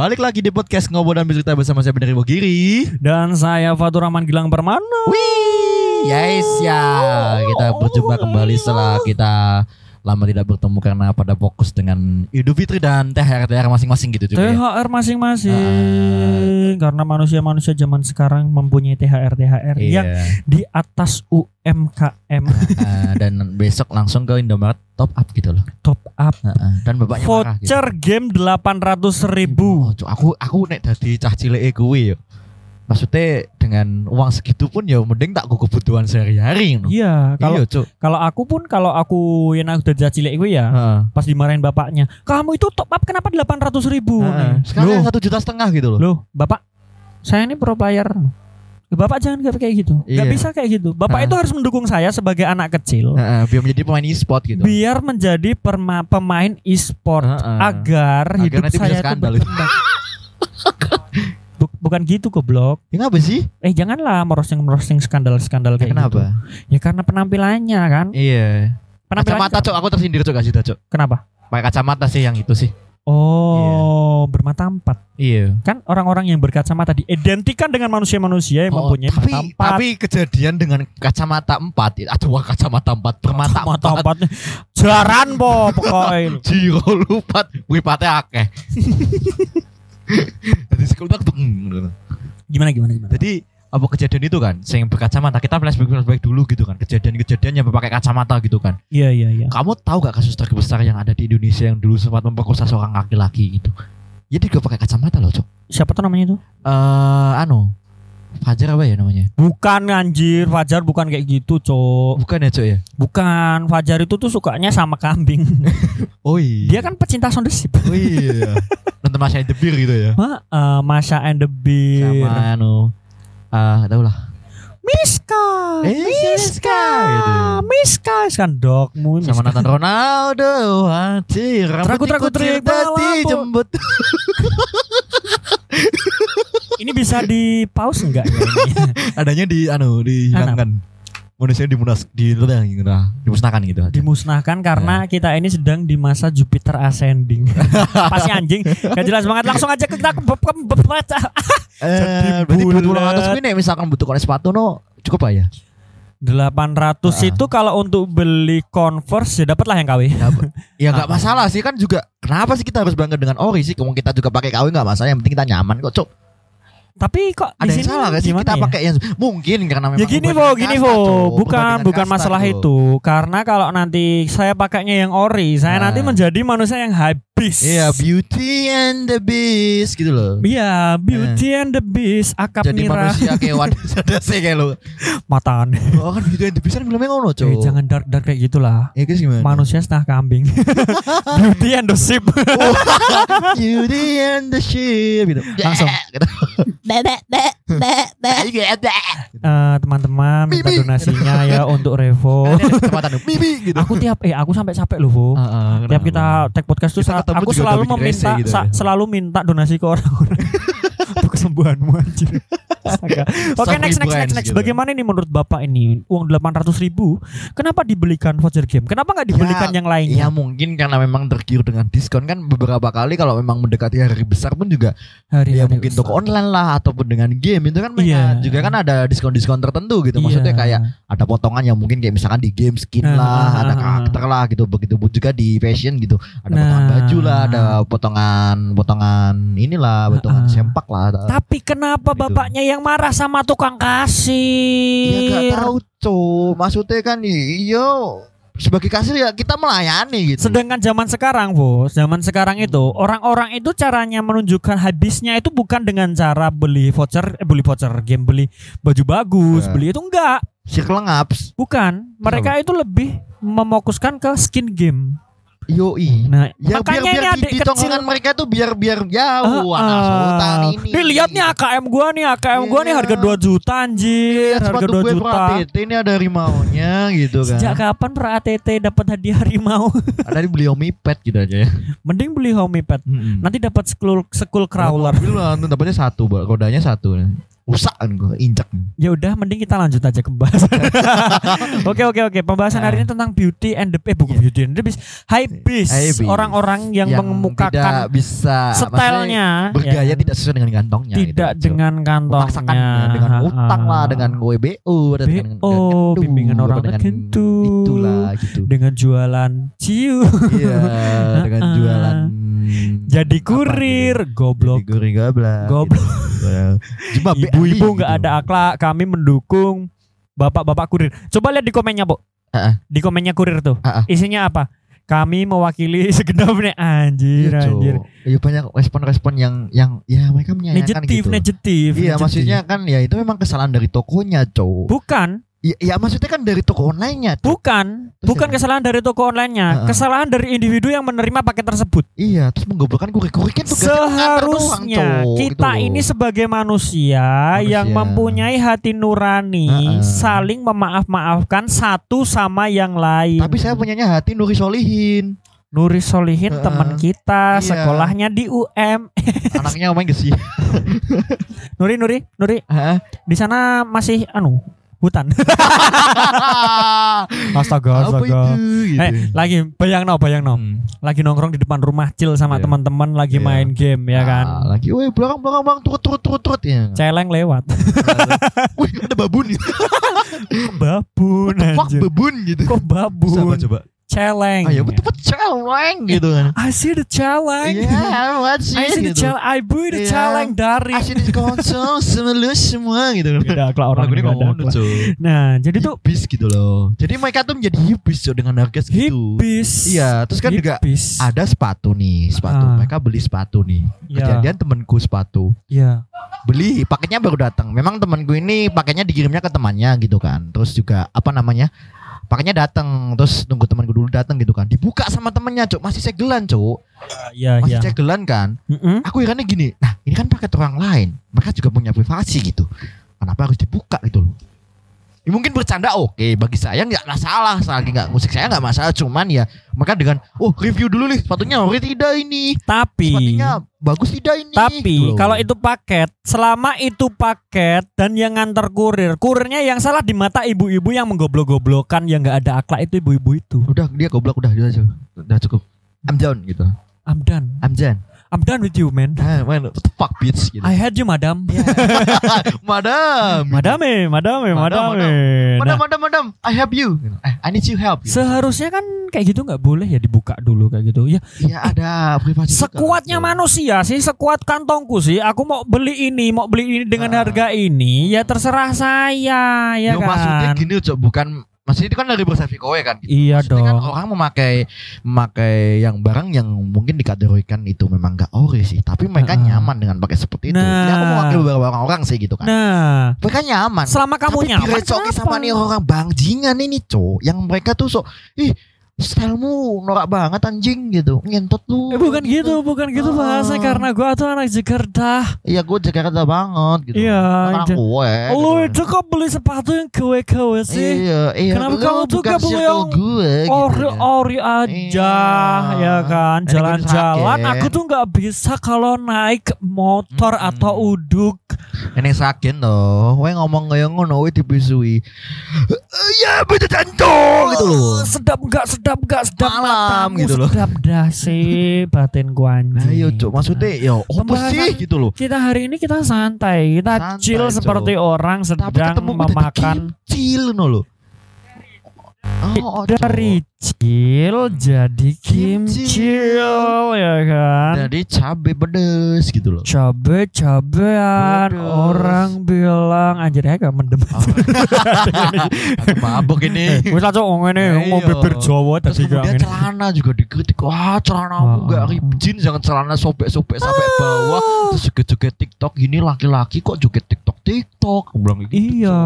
Balik lagi di podcast Ngobrol dan Bercerita bersama saya Benar Giri. Dan saya Fatur Rahman Gilang Permana. Wih, yes ya. Kita berjumpa kembali setelah kita lama tidak bertemu karena pada fokus dengan Idul Fitri dan THR THR masing-masing gitu juga. ya. THR masing-masing. Karena manusia-manusia zaman sekarang mempunyai THR THR yang Iya. di atas UMKM Ah, dan besok langsung ke Indomaret top up gitu loh. top up Ah, ah. dan bapaknya marah gitu. voucher game 800 ribu. Oh, aku aku nek dadi cah cilik kuwi yo. Maksudnya dengan uang segitu pun ya mending tak ku kebutuhan sehari-hari. Iya, kalau Iya, kalau aku pun kalau aku yang aku udah cilik gue ya Heeh. pas dimarahin bapaknya, kamu itu top up kenapa 800 ribu? Heeh. Sekarang Loh, satu juta setengah gitu loh. loh, bapak, saya ini pro player. Bapak jangan kayak gitu, Iya. bisa kayak gitu. Bapak Hah? itu harus mendukung saya sebagai anak kecil. Heeh, biar menjadi pemain e-sport gitu. biar menjadi perma- pemain e-sport agar, Agar hidup saya itu berkembang. Bu- bukan gitu goblok. Ya ngapa sih? Eh janganlah merosting merosting skandal skandal Ya, kayak kenapa? gitu. Ya karena penampilannya kan. Iya. Penampilannya Kacamata cok, aku tersindir cok kasih cok. kenapa? Pakai kacamata sih yang itu sih. Oh bermata empat. Iya. Kan orang-orang yang berkacamata diidentikan dengan manusia-manusia yang mempunyai Oh, tapi mata empat. tapi kejadian dengan kacamata empat, aduh wah kacamata empat, bermata mata empat, empatnya jaran po pokoknya. jiro lupat, wipatnya akeh. Jadi sekolah tuh. Gimana gimana gimana? Jadi apa kejadian itu kan, saya yang berkacamata kita flashback flashback dulu gitu kan, kejadian-kejadian yang pakai kacamata gitu kan. Iya iya iya. Kamu tahu gak kasus terbesar yang ada di Indonesia yang dulu sempat memperkosa seorang laki-laki gitu? Ya dia juga pakai kacamata loh, Cok. Siapa tuh namanya itu? Eh, anu, Fajar apa ya namanya? Bukan anjir, Fajar bukan kayak gitu, Cok. Bukan ya, Cok ya? Bukan, Fajar itu tuh sukanya sama kambing. Oh iya. Dia kan pecinta sound the Ship. Oh iya. Nonton Masya The Beer gitu ya. Ma, eh, Masha and the Beer. Sama anu, ah tau lah. Miska. Eh, Miska, gitu. Miska kan dogmu. Sama Miska. nonton Ronaldo, hati Traku, traku, trik, tadi jembut. Ini bisa di pause enggak ya? Adanya di anu dihilangkan. Manusia dimunas di dimusnahkan gitu. Dimusnahkan Ya. karena kita ini sedang di masa Jupiter ascending. Pasti anjing. Gak jelas banget. Langsung aja kita ke baca. Eh, berarti. 200 kuwi nek misalkan butuh konek sepatu no cukup ya. 800 Ah. itu kalau untuk beli Converse ya dapatlah yang KW. Ya, nggak Ah. masalah sih kan juga. Kenapa sih kita harus bangga dengan ori sih? Kalau kita juga pakai KW nggak masalah. Yang penting kita nyaman kok, Cok. Tapi kok Ada di yang sini salah gak sih kita ya? pakai yang mungkin karena memang Ya gini Vo, gini Vo, bukan bukan masalah Cok. itu. Karena kalau nanti saya pakainya yang ori, saya Nah. nanti menjadi manusia yang habis. Iya, Beauty and the Beast gitu loh. Iya, Beauty and the Beast, akap Jadi nira manusia kayak wadah sih kayak lo. mataan. Oh kan Beauty and the Beast kan filmnya ngono, Cok. Eh, jangan dark dark kayak gitulah. Ya guys gimana? Manusia setengah kambing. Beauty and the Sheep. Oh, Beauty and the Sheep gitu. Langsung. Gitu. Eh, teman-teman minta donasinya ya untuk Revo. Bibi gitu. aku tiap eh aku sampai capek loh, Vo. Ah, ah, Tiap kita tag podcast tuh Kita aku selalu meminta gitu sa- ya. selalu minta donasi ke orang-orang kesembuhanmu anjir. Astaga. Oke Stop next next next next. gitu. Bagaimana ini menurut bapak ini uang 800 ribu? Kenapa dibelikan voucher game? Kenapa nggak dibelikan Ya, yang lainnya? Ya mungkin karena memang tergiur dengan diskon kan beberapa kali kalau memang mendekati hari besar pun juga Hari ya mungkin toko online lah ataupun dengan game itu kan Iya. juga kan ada diskon-diskon tertentu gitu. Maksudnya kayak ada potongan yang mungkin kayak misalkan di game skin Nah, lah, nah, ada nah, karakter lah gitu. Begitu pun juga di fashion gitu. Ada Nah. potongan baju lah, ada potongan potongan inilah, potongan Ah. sempak lah. Tapi kenapa Gitu. bapaknya yang marah sama tukang kasir? Iya gak tahu, Cuk. Maksudnya kan iya sebagai kasir ya kita melayani gitu. Sedangkan zaman sekarang, Bos, zaman sekarang itu orang-orang itu caranya menunjukkan habisnya itu bukan dengan cara beli voucher, eh, beli voucher game, beli baju bagus, Ya. beli itu enggak, Circle ngaps. bukan. Mereka itu lebih memokuskan ke skin game. Yoi. Nah, Ya makanya biar biar ini di, adik di kecil mereka tuh biar biar jauh Ah, anak ah. sultan ini. Nih lihatnya AKM gua nih, AKM gua nih Iya. harga 2 juta anjir, Lihat harga sepatu 2 gue juta. ATT ini ada harimaunya gitu kan. Sejak kapan per ATT dapat hadiah harimau? Tadi beli Omipet gitu aja ya. Mending beli homipad. Mm-mm. Nanti dapat school school crawler. Mobil lah, tuh dapatnya satu, Mbak. rodanya satu. Rusak gue, injak. Ya udah mending kita lanjut aja ke pembahasan. Oke oke oke, pembahasan hari ini tentang beauty and the eh bukan Iya. beauty and the beast. Orang-orang yang, tidak mengemukakan bisa maksudnya stylenya bergaya ya. tidak sesuai dengan kantongnya. tidak gitu. dengan kantongnya memaksakannya dengan utang lah, dengan gue BO, dengan, dengan bimbingan orang dengan itulah gitu. dengan jualan ciu. Iya, dengan jualan Jadi kurir, gitu. goblok. Jadi kurir goblok. Goblok. Ibu-ibu nggak gitu. ada akhlak, kami mendukung bapak-bapak kurir. Coba lihat di komennya, Bu. Ah, ah. Di komennya kurir tuh. Ah, ah. Isinya apa? Kami mewakili segenap nih anjir, Iya, Cok. anjir. Iya banyak respon-respon yang yang ya mereka menyayangkan Negatif, gitu. negatif. Iya negatif. maksudnya kan ya itu memang kesalahan dari tokonya cow. bukan, Ya, ya maksudnya kan dari toko onlinenya. Cok. bukan, Terus bukan ya? kesalahan dari toko online-nya, Heeh. kesalahan dari individu yang menerima paket tersebut. Iya terus menggoblokkan kurik-kurik kan tugasnya mengantar doang, Seharusnya Cok, kita gitu ini sebagai manusia, yang Manusia. mempunyai hati nurani Heeh. saling memaaf-maafkan satu sama yang lain. Tapi saya punyanya hati Nuri Solihin. Nuri Solihin Heeh. teman kita, Iya. sekolahnya di UM. Anaknya main gak sih? Nuri, Nuri, Nuri, Hah? di sana masih anu hutan. astaga, Apa itu? Gitu. Eh, lagi bayang no, bayang no. Hmm. Lagi nongkrong di depan rumah chill sama Iya. teman-teman lagi Iya. main game ya kan. Ah, lagi, woi belakang belakang bang turut turut turut turut ya. Celeng lewat. Wih ada babun babun anjir. babun gitu. Kok babun? coba. Celeng. Ayo betul betul celeng gitu kan. I see the celeng. Iya, what's I see the gitu. celeng. I buy the celeng dari. Asyik di konsol sama lu semua gitu kan. Beda akhlak orang Lagu ini beda ngomong cuy. Nah, jadi tuh hipis gitu loh. Jadi mereka tuh menjadi hipis cuy dengan harga segitu. hipis. Iya, terus kan juga ada sepatu nih, sepatu. Ah. Mereka beli sepatu nih. Iya. Kejadian temenku sepatu. Iya. Beli, paketnya baru datang. Memang temanku ini paketnya dikirimnya ke temannya gitu kan. Terus juga apa namanya? Paketnya datang, terus nunggu temanku dulu datang gitu kan. Dibuka sama temennya, Cuk. Masih segelan, Cuk. Iya, Masih iya. segelan kan. Mm-mm. Aku irannya gini, nah ini kan paket orang lain, mereka juga punya privasi gitu. Kenapa harus dibuka gitu loh? Ya, mungkin bercanda oke, bagi saya nggak masalah, selagi nggak musik saya nggak masalah. Cuman ya mereka dengan, oh review dulu nih sepatunya ori tidak ini, Tapi sepatunya bagus tidak ini. Tapi loh. kalau itu paket, selama itu paket dan yang nganter kurir, kurirnya yang salah di mata ibu-ibu yang menggoblok-goblokan yang nggak ada akhlak itu ibu-ibu itu. udah dia goblok udah dia aja, udah cukup. I'm done gitu, I'm done. I'm done. I'm done with you, man. Ah, man, what the fuck bitch gitu. I had you, madam. madam, Madame, madame, Madam, madame. madam, Nah, madam, madam, I help you. I need you help. Gitu. seharusnya kan kayak gitu nggak boleh ya dibuka dulu kayak gitu. Ya, Ya ada privasi. juga, sekuatnya Cuk. manusia sih, sekuat kantongku sih. Aku mau beli ini, mau beli ini dengan Ah. harga ini, ya terserah saya, ya maksudnya kan. gini Cok, bukan maksudnya itu kan dari persepsi kowe kan gitu. Iya Maksudnya kan dong. orang memakai memakai yang barang yang mungkin dikategorikan itu memang gak ori sih, tapi mereka Ah. nyaman dengan pakai seperti itu. Nah. Jadi aku mewakili beberapa orang sih gitu kan. Nah, Mereka nyaman. selama kamu tapi nyaman direcoki sama nih orang bangjingan ini cok yang mereka tuh sok ih stylemu norak banget anjing gitu ngentot lu Eh, bukan gitu, bukan gitu bahasa Ah. karena gua tuh anak Jakarta. iya gue Jakarta banget gitu Iya, Anak gue Lu gitu. itu kok beli sepatu yang KW-KW sih? iya iya Kenapa lu kamu tuh gak beli yang gue gitu Ori kan. ori aja Iya. ya kan jalan-jalan gue aku tuh nggak bisa kalau naik motor Mm-mm. atau uduk Ini sakit loh, we ngomong kayak ngono, we dipisui. Ya betul tanto gitu loh. sedap nggak sedap nggak sedap Malam matamu gitu loh. sedap dah sih batin gua anjing Ayo cok, maksudnya ya apa sih gitu loh. kita hari ini kita santai kita Santai, chill Cok. seperti orang Tapi sedang gue memakan kecil no lo. Oh, dari chill jadi Kimchi. kimchill ya kan Jadi cabe pedes gitu loh. cabe cabean Pedes. orang bilang anjir ya gak mendem Oh. Aku mabuk ini. wis lah cok ngene Iya. ngomong bibir Jawa Terus tadi gak ngene celana juga dikritik Wah celanamu Ah, gak ah, ribjin Jangan celana sobek-sobek sampai bawah Terus joget-joget tiktok Gini laki-laki kok joget tiktok-tiktok Aku bilang gitu iya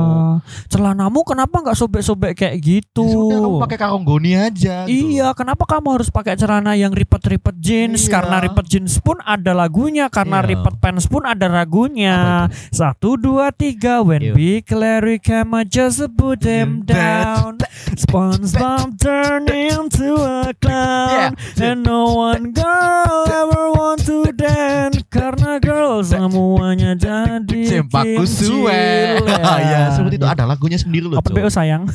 celanamu kenapa nggak sobek-sobek kayak gitu Kamu pakai karonggoni aja. gitu. Iya, kenapa kamu harus pakai celana yang ripet-ripet jeans? Iya. Karena ripet jeans pun ada lagunya, karena Iya. ripet pants pun ada lagunya. Satu, dua, tiga. When Iya. big Larry come, I just put them down. SpongeBob turn into a clown, Yeah. and no one girl ever want to dance karena girl semuanya jadi Cempakku suwe. Ya. ya, seperti itu ada lagunya sendiri loh. BO sayang.